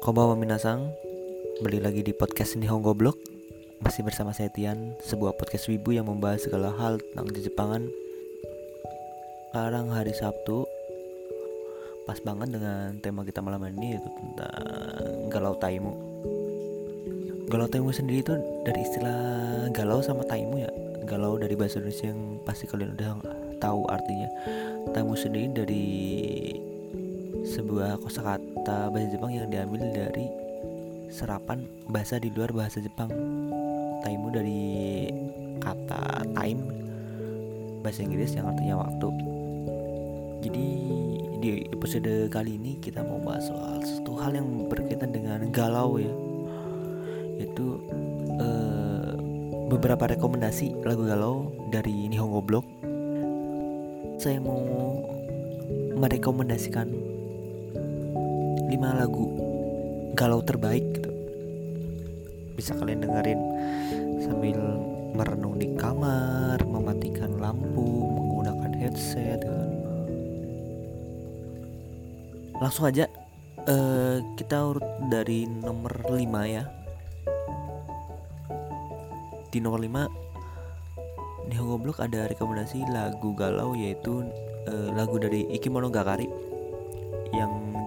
Konbanwa minasang Kembali lagi di podcast Nihongo Blog Masih bersama saya Tian Sebuah podcast wibu yang membahas segala hal tentang Jepangan. Sekarang hari Sabtu Pas banget dengan tema kita malam ini Yaitu tentang Galau Taimu. Galau Taimu sendiri itu dari istilah galau sama taimu ya? Galau dari bahasa Indonesia yang pasti kalian udah tahu artinya. Taimu sendiri dari sebuah kosakata bahasa Jepang yang diambil dari serapan bahasa di luar bahasa Jepang. Taimu dari kata time bahasa Inggris yang artinya waktu. Jadi di episode kali ini kita mau bahas soal satu hal yang berkaitan dengan galau ya, yaitu uh, beberapa rekomendasi lagu galau dari Nihongo Blog. Saya mau merekomendasikan 5 lagu galau terbaik gitu. Bisa kalian dengerin sambil merenung di kamar mematikan lampu menggunakan headset gitu. langsung aja uh, kita urut dari nomor 5 ya. Di nomor 5 di Hongo Blog ada rekomendasi lagu galau yaitu uh, lagu dari Ikimonogatari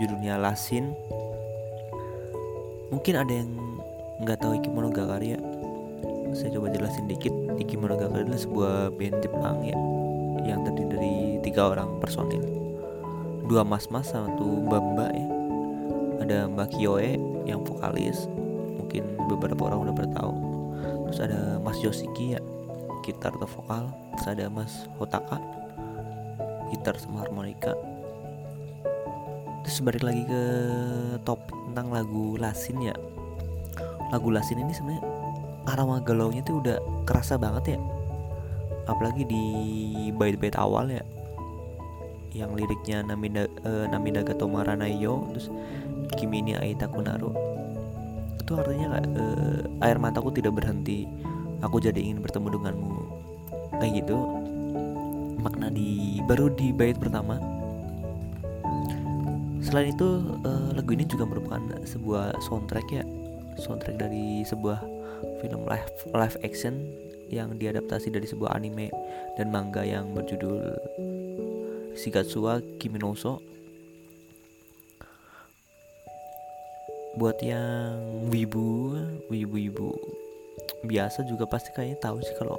yang judulnya Lasin. Mungkin ada yang nggak tahu Ikimonogatari ya. Saya coba jelasin dikit. Ikimonogatari adalah sebuah band Jepang ya yang terdiri dari tiga orang personil. Dua mas-mas satu mbak-mbak ya. Ada Mbak Kyoe yang vokalis. Mungkin beberapa orang udah bertahu. Terus ada Mas Yoshiki ya gitar atau vokal. Terus ada Mas Hotaka gitar sama harmonika terus balik lagi ke topik tentang lagu Lasin ya. Lagu Lasin ini sebenarnya aroma galaunya tuh udah kerasa banget ya. Apalagi di bait-bait awal ya. Yang liriknya Namida uh, Namidaga Tomaranayo terus Kimi ni Aita Kunaro itu artinya uh, air mataku tidak berhenti. Aku jadi ingin bertemu denganmu. Kayak gitu. Makna di baru di bait pertama selain itu uh, lagu ini juga merupakan sebuah soundtrack ya. Soundtrack dari sebuah film live live action yang diadaptasi dari sebuah anime dan manga yang berjudul Shigatsuwa Kimi no Uso buat yang wibu wibu-wibu biasa juga pasti kayaknya tahu sih kalau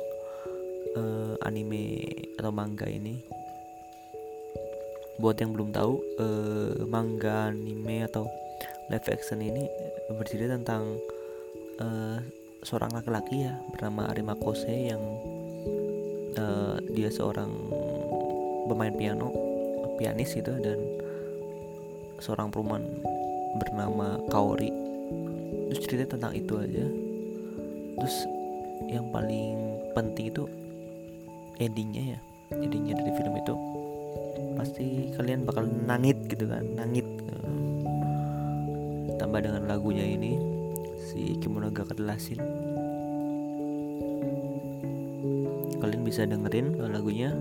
uh, anime atau manga ini buat yang belum tahu uh, manga anime atau live action ini bercerita tentang uh, seorang laki-laki ya bernama Arima Kose yang uh, dia seorang pemain piano pianis gitu dan seorang perempuan bernama Kaori. Terus cerita tentang itu aja. Terus yang paling penting itu endingnya ya endingnya dari film itu pasti kalian bakal nangit gitu kan nangit. Tambah dengan lagunya ini si Kimono gak kedelasin kalian bisa dengerin lagunya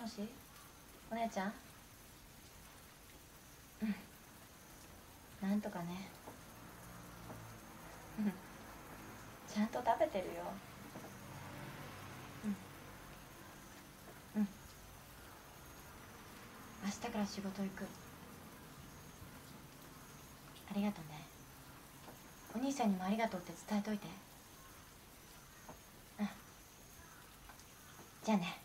もしお姉ちゃん？うん。なんとかね。うん。ちゃんと食べてるよ。うん。うん。明日から仕事行く。ありがとうね。お兄さんにもありがとうって伝えといて。うん。じゃあね。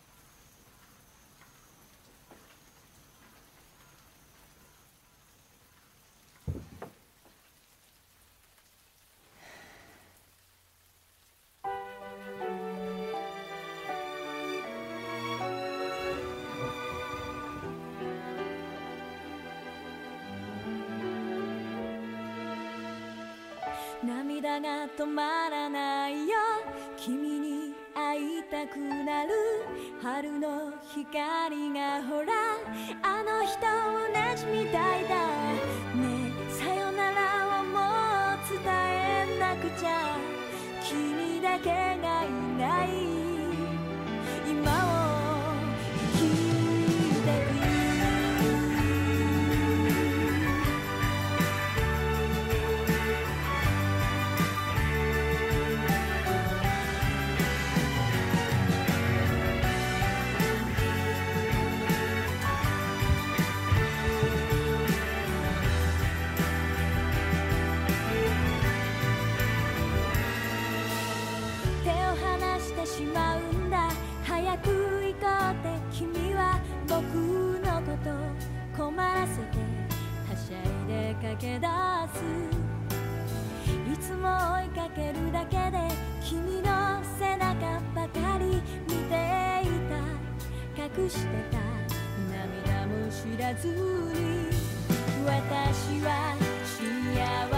涙が止まらないよ。君に会いたくなる春の光がほら。あの人同じみたいだ。ねえさよならはもう伝えなくちゃ。君だけがいない。出かけ出す。いつも追いかけるだけで君の背中ばかり見ていた。隠してた。涙も知らずに。私は幸せ。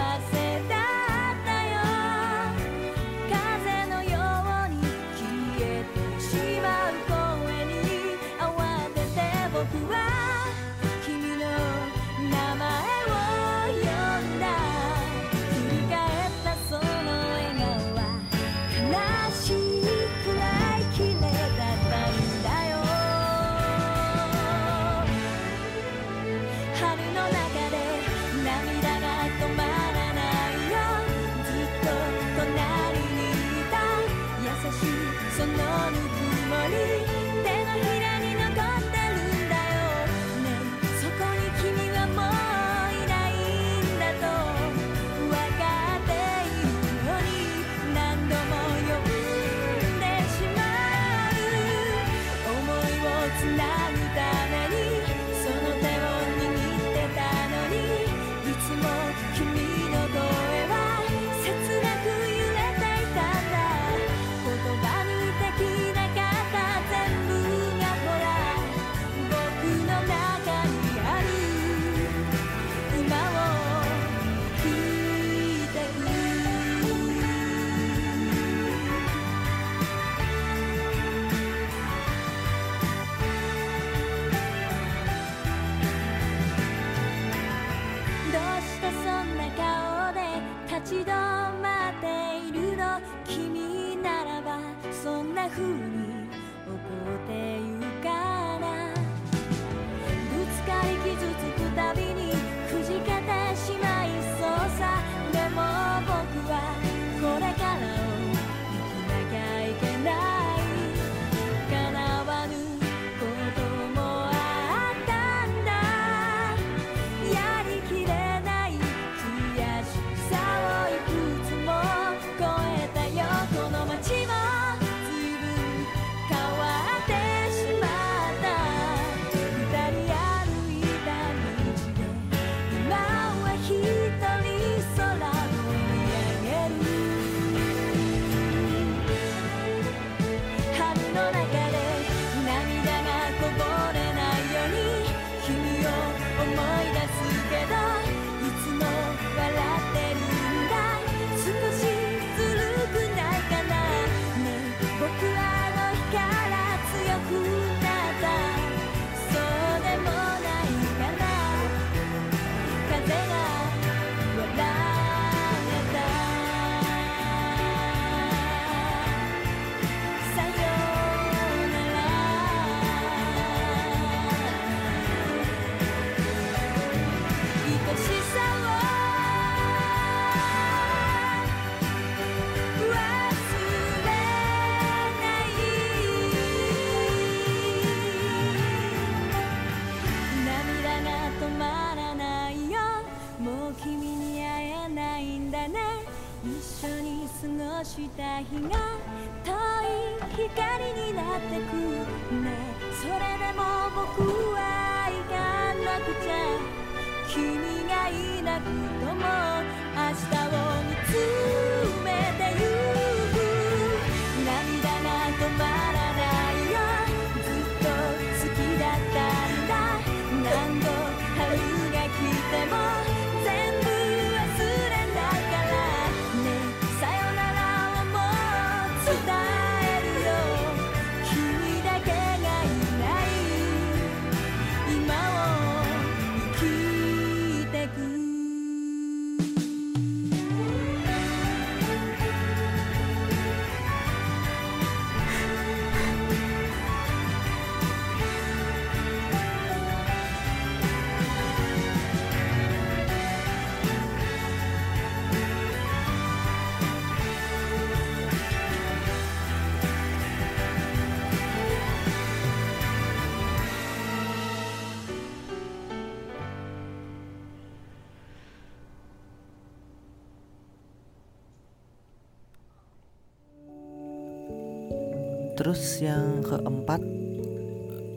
Terus yang keempat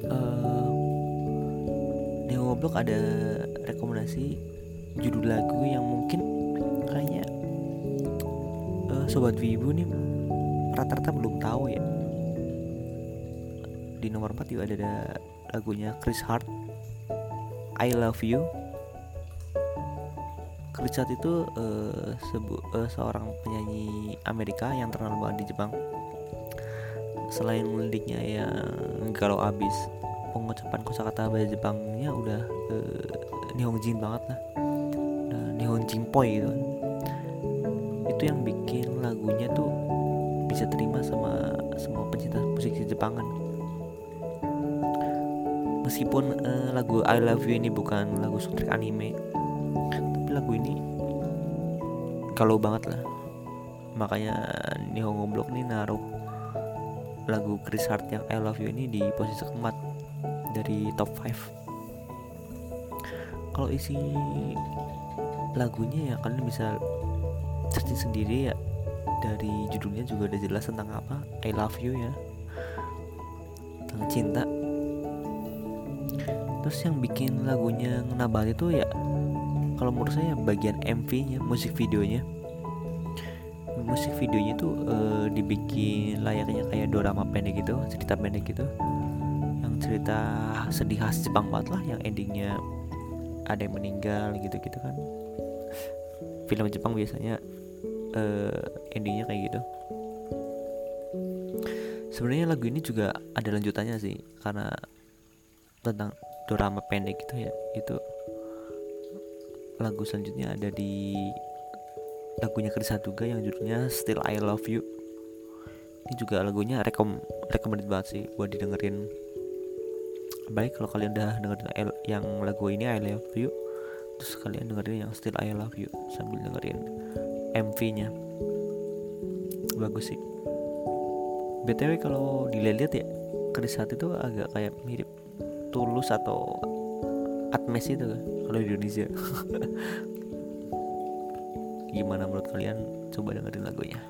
eh Neo Goblok ada rekomendasi judul lagu yang mungkin kayaknya eh, sobat Wibu nih rata-rata belum tahu ya. Di nomor 4 juga ada, lagunya Chris Hart I Love You. Chris Hart itu sebu- eh, seorang penyanyi Amerika yang terkenal banget di Jepang selain liriknya yang galau abis pengucapan kosakata bahasa Jepangnya udah eh, Nihonjin banget lah. Udah Nihonjin poi gitu itu yang bikin lagunya tuh bisa terima sama semua pencinta musik Jepangan. Meskipun eh, lagu I Love You ini bukan lagu soundtrack anime tapi lagu ini kalau banget lah. Makanya Nihongo Block nih naruh lagu Chris Hart yang I Love You ini di posisi keempat dari top 5 kalau isi lagunya ya kalian bisa searching sendiri ya. Dari judulnya juga udah jelas tentang apa? I Love You ya. Tentang cinta. Terus yang bikin lagunya ngena banget itu ya kalau menurut saya bagian MV nya musik videonya musik videonya tuh eh, dibikin layaknya kayak dorama pendek gitu cerita pendek gitu. Yang cerita sedih khas Jepang banget lah yang endingnya ada yang meninggal gitu gitu kan. Film Jepang biasanya eh, endingnya kayak gitu. Sebenarnya lagu ini juga ada lanjutannya sih karena tentang drama pendek gitu ya itu lagu selanjutnya ada di lagunya Chris juga yang judulnya Still I Love You. Ini juga lagunya rekom recommended banget sih buat didengerin. Baik kalau kalian udah dengerin yang lagu ini I Love You terus kalian dengerin yang Still I Love You sambil dengerin MV nya bagus sih. Btw kalau dilihat ya Chris itu agak kayak mirip Tulus atau Atmes itu kan kalau di Indonesia gimana menurut kalian? Coba dengerin lagunya.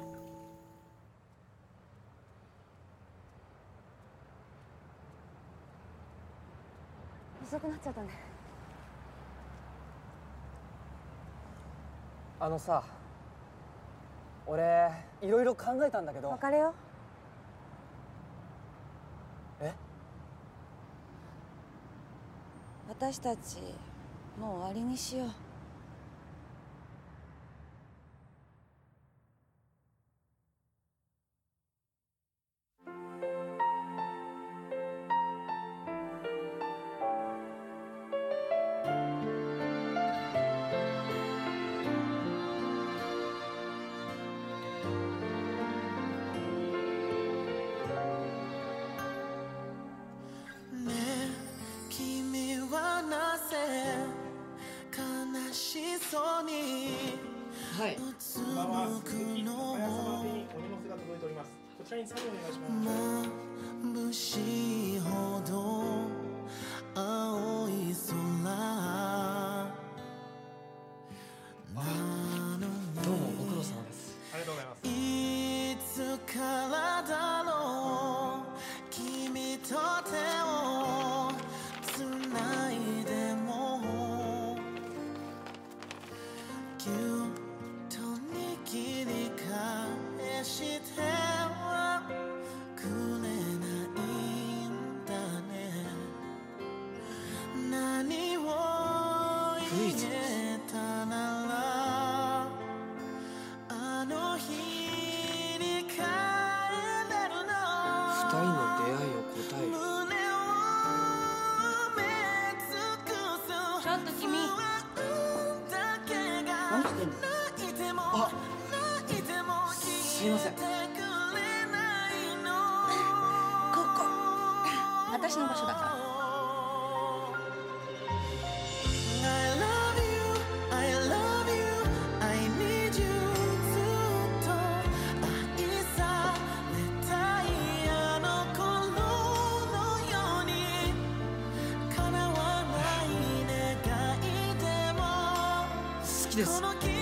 遅くなっちゃったね。あのさ俺いろいろ考えたんだけど。別れよう。え？私たちもう終わりにしよう Anyways. すいません。ここ。私の場所だから。好きです。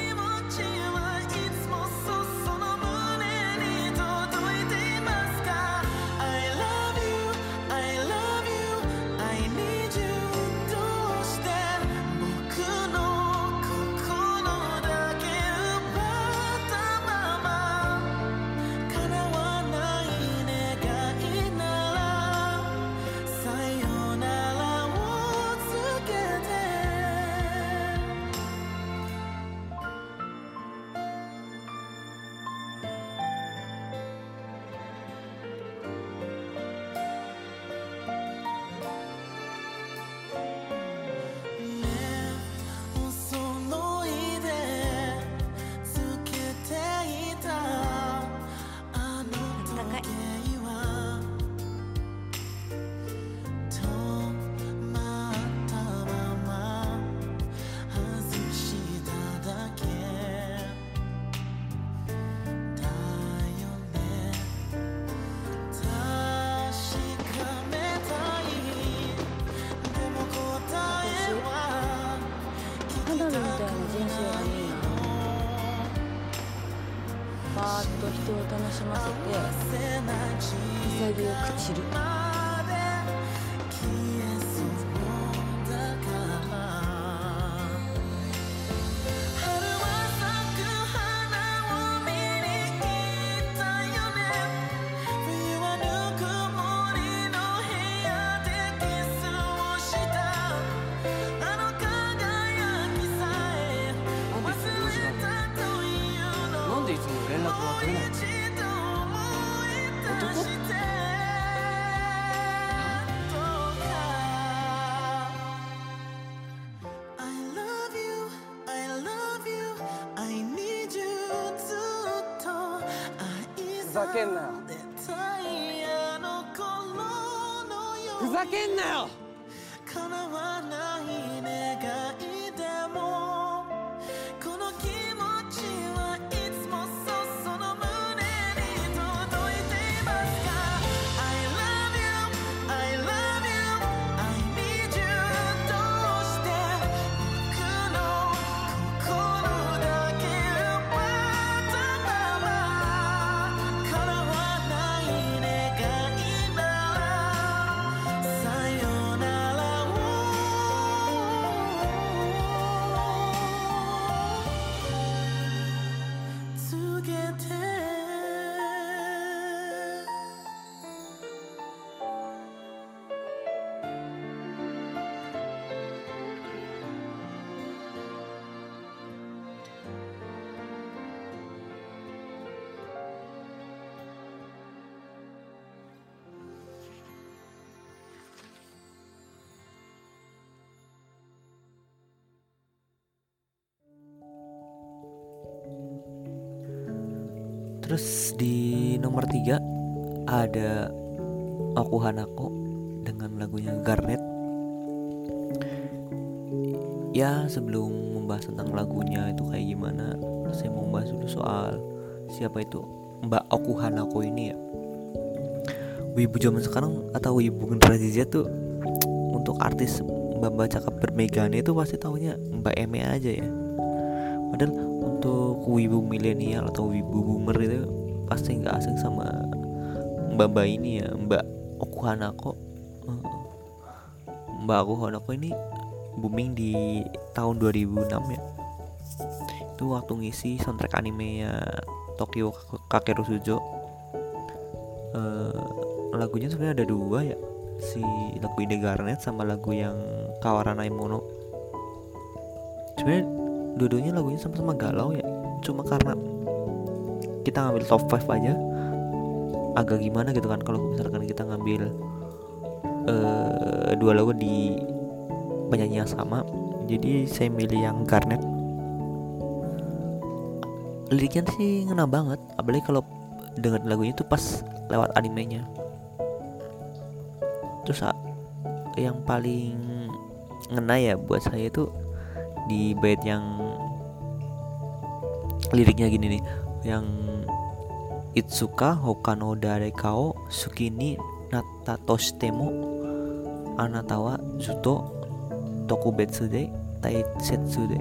ざけんなよ。叶わないね。Ya sebelum membahas tentang lagunya itu kayak gimana, saya mau membahas dulu soal siapa itu Mbak Aku Hanako ini ya. Wibu zaman sekarang atau wibu generasi Z tuh untuk artis Mbak-mbak cakep bermegane itu pasti taunya Mbak Eme aja ya. Padahal untuk wibu milenial atau wibu boomer itu pasti nggak asing sama mbak-mbak ini ya mbak Okuhanako Eh, mbak Okuhanako ini booming di tahun 2006 ya. Itu waktu ngisi soundtrack animenya Tokyo Kakeru Sujo. Eh, lagunya sebenarnya ada dua ya si lagu Ide Garnet sama lagu yang Kawarana Mono sebenarnya dua-duanya lagunya sama-sama galau ya cuma karena kita ngambil top 5 aja agak gimana gitu kan kalau misalkan kita ngambil eh dua lagu di penyanyi yang sama. Jadi saya milih yang Garnet. Liriknya sih ngena banget apalagi kalau denger lagunya itu pas lewat animenya. Terus ah, yang paling ngena ya buat saya itu di bait yang liriknya gini nih. Yang Itsuka Hokano Dare Kao Sukini Nata Toshitemo Anatawa Zuto Tokubetsu de Taisetsu de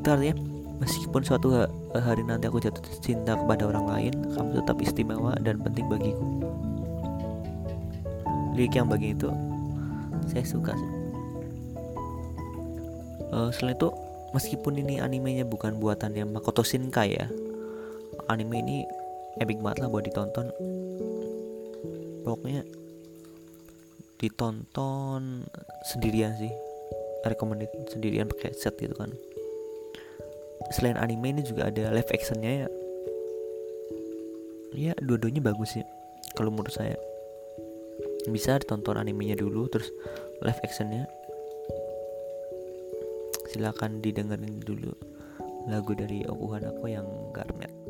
Itu artinya Meskipun suatu ha- hari nanti aku jatuh cinta kepada orang lain Kamu tetap istimewa dan penting bagiku. Lirik yang bagian itu Saya suka sih. Eh, selain itu meskipun ini animenya bukan buatannya Makoto Shinkai ya anime ini epic banget lah buat ditonton. Pokoknya ditonton sendirian sih recommended sendirian pakai set gitu kan. Selain anime ini juga ada live actionnya ya. Ya dua-duanya bagus sih kalau menurut saya. Bisa ditonton animenya dulu terus live actionnya. Silakan didengerin dulu lagu dari Okuhan aku yang Garnet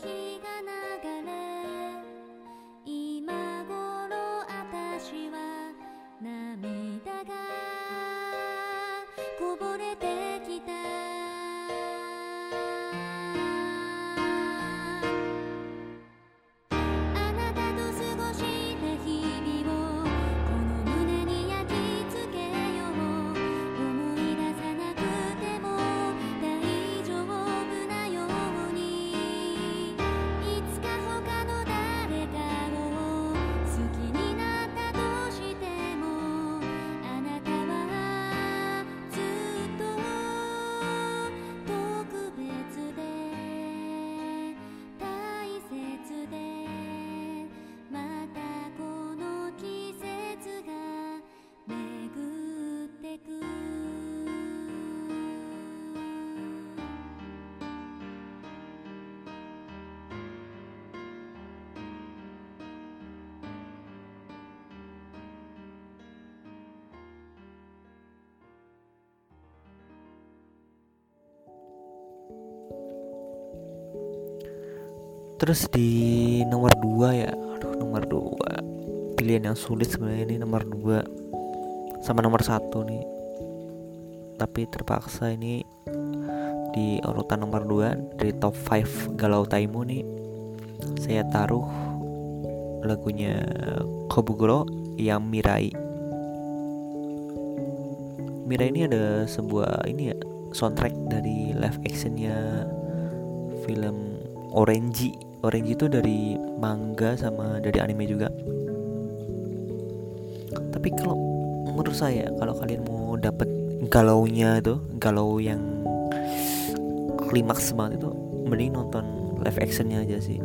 気が Terus di nomor 2 ya, aduh nomor 2 pilihan yang sulit sebenarnya ini nomor 2 sama nomor satu nih. Tapi terpaksa ini di urutan nomor 2 dari top 5 Galau Taimu nih saya taruh lagunya Kobuguro yang Mirai. Mirai ini ada sebuah ini ya soundtrack dari live actionnya film Orange. Orange itu dari manga sama dari anime juga. Tapi kalau menurut saya kalau kalian mau dapet galaunya itu, galau yang klimaks banget itu mending nonton live actionnya aja sih.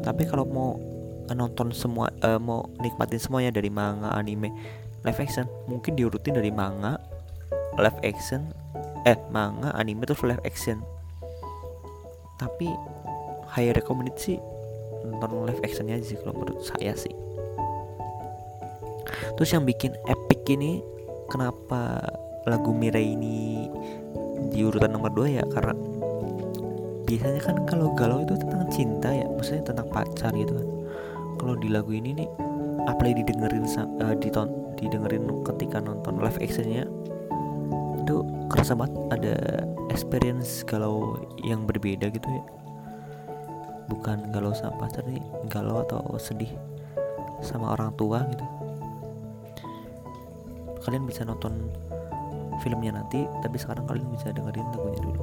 Tapi kalau mau nonton semua eh, mau nikmatin semuanya dari manga, anime, live action, mungkin diurutin dari manga, live action, eh manga, anime terus live action tapi high recommended sih nonton live actionnya aja sih kalau menurut saya sih. Terus yang bikin epic ini kenapa lagu Mirai ini di urutan nomor 2 ya? Karena biasanya kan kalau galau itu tentang cinta ya maksudnya tentang pacar gitu kan. Kalau di lagu ini nih apalagi didengerin eh, diton didengerin ketika nonton live actionnya kerasa banget ada experience galau yang berbeda gitu ya. Bukan galau sama pacar nih galau atau sedih sama orang tua gitu. Kalian bisa nonton filmnya nanti tapi sekarang kalian bisa dengerin lagunya dulu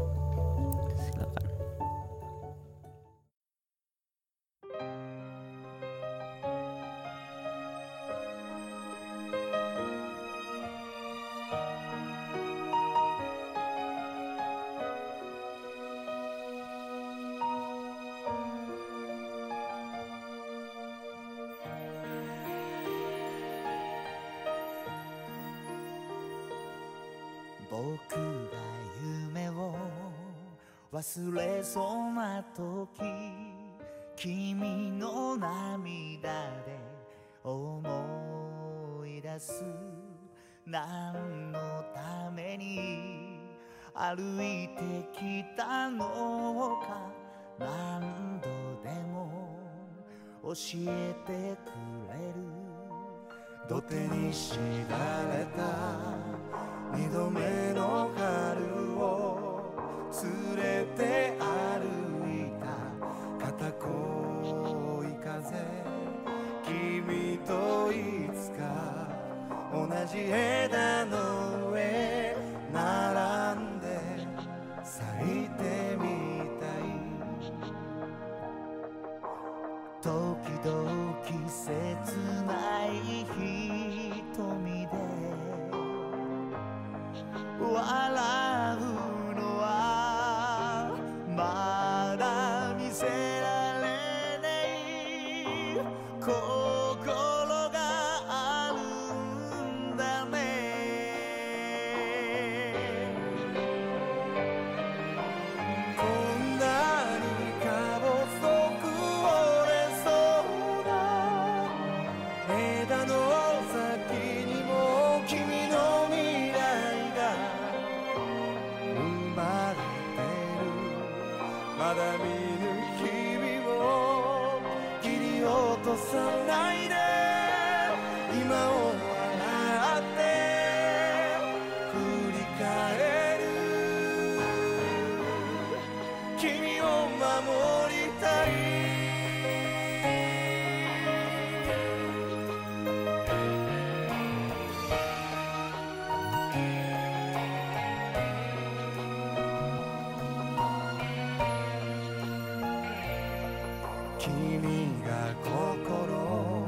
君が心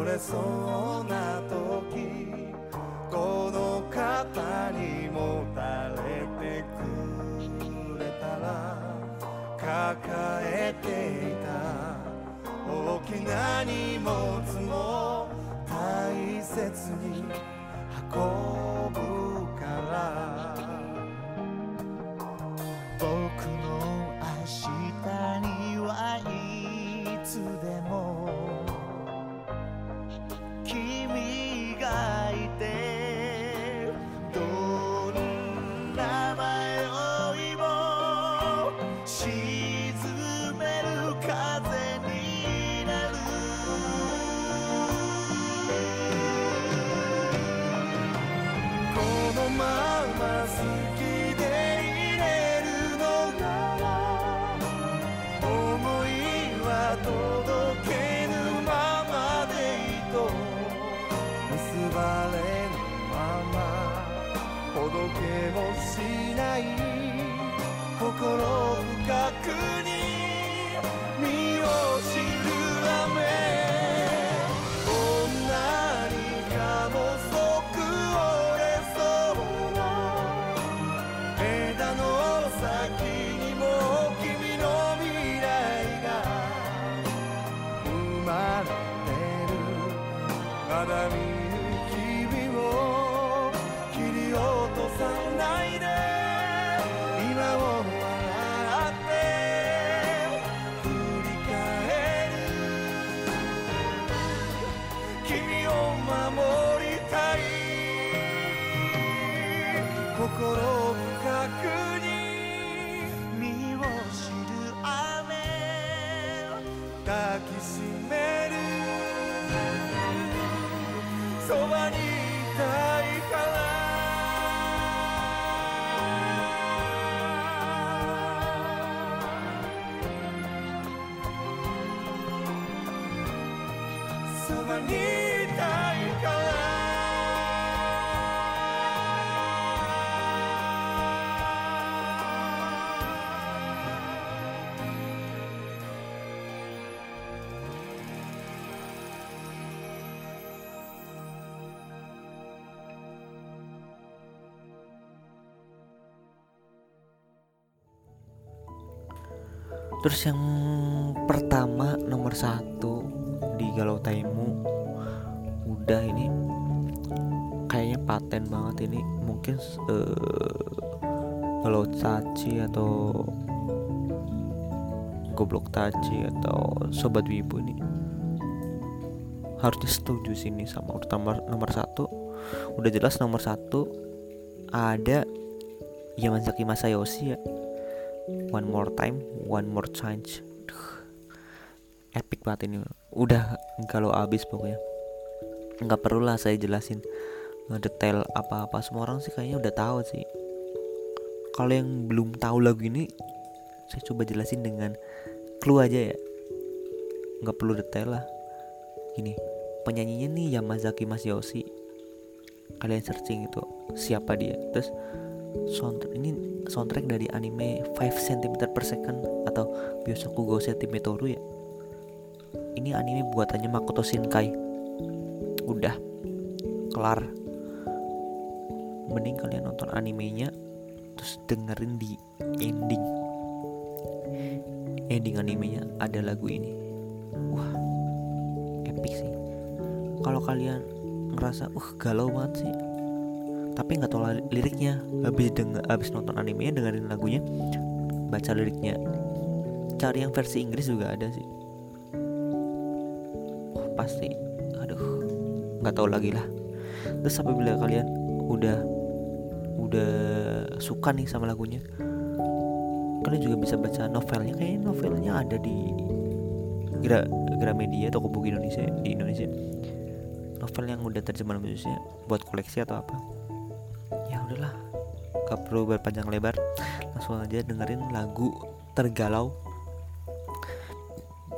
折れそうな時この肩にもたれてくれたら抱えていた大きな荷物も大切に運ぶ Terus yang pertama nomor satu di Galau Taimu. Udah ini kayaknya paten banget ini. Mungkin eh, Galau Tachi atau Goblok Tachi atau Sobat Wibu ini. Harusnya setuju sini sama nomor, nomor satu. Udah jelas nomor satu ada Yamazaki Masayoshi ya One More Time, One More Chance. Duh, epic banget ini. Udah kalau abis pokoknya. Nggak perlu lah saya jelasin detail apa-apa. Semua orang sih kayaknya udah tahu sih. Kalau yang belum tahu lagu ini, saya coba jelasin dengan clue aja ya. Nggak perlu detail lah. Gini, penyanyinya nih Yamazaki Masayoshi. Kalian searching itu siapa dia. Terus soundtrack ini soundtrack dari anime 5 cm per second atau Byosoku Go Sentimetoru ya? Ini anime buatannya Makoto Shinkai. Udah. Kelar. Mending kalian nonton animenya terus dengerin di ending. Ending animenya ada lagu ini. Wah epic sih. Kalau kalian ngerasa uh galau banget sih tapi nggak tahu li- liriknya. Habis denger habis nonton animenya dengerin lagunya baca liriknya. Cari yang versi Inggris juga ada sih. Wah, pasti. Aduh nggak tahu lagi lah. Terus apabila kalian udah udah suka nih sama lagunya kalian juga bisa baca novelnya. Kayaknya novelnya ada di Gra Gramedia toko buku Indonesia di Indonesia. Novel yang udah terjemahan Indonesia buat koleksi atau apa gak perlu berpanjang lebar. Langsung aja dengerin lagu tergalau.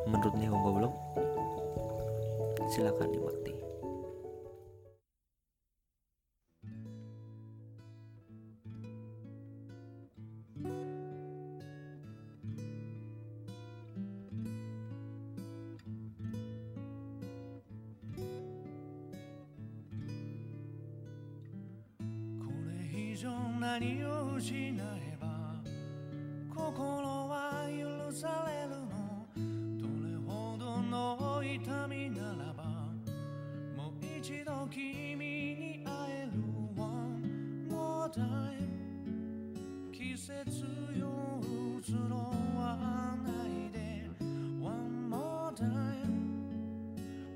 Menurut Neo Goblok silakan dimengerti 上何を失えば心は許されるの。どれほどの痛みならばもう一度君に会える One more time 季節よ移ろわないで。One more time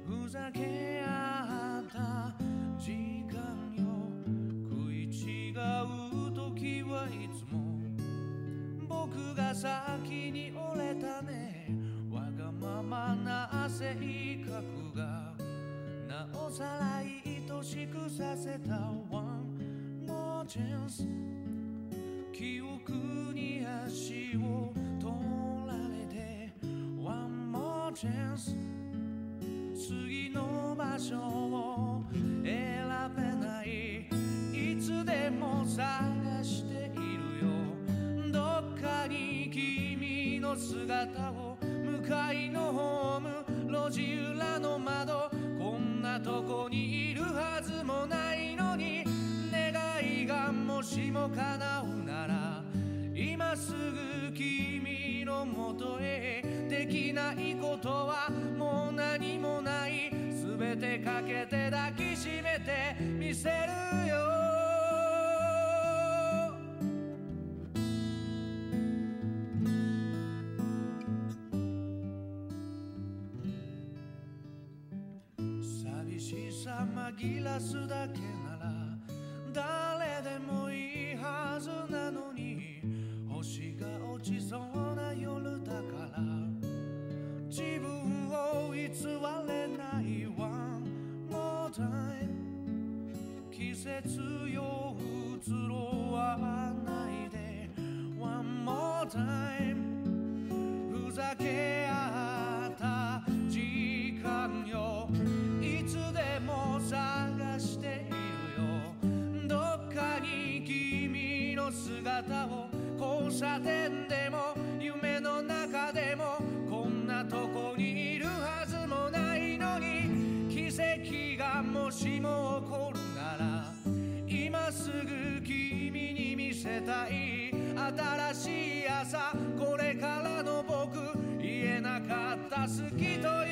ふざけ合っ僕が先に折れたね。わがままな性格がなおさら愛しくさせた。One more chance 記憶に足を取られて。One more chance 次の場所を選べない。いつでも探の姿を向かいのホーム路地裏の窓こんなとこにいるはずもないのに。願いがもしも叶うなら今すぐ君のもとへできないことはもう何もない。全てかけて抱きしめてみせる。さ紛らすだけな た好きという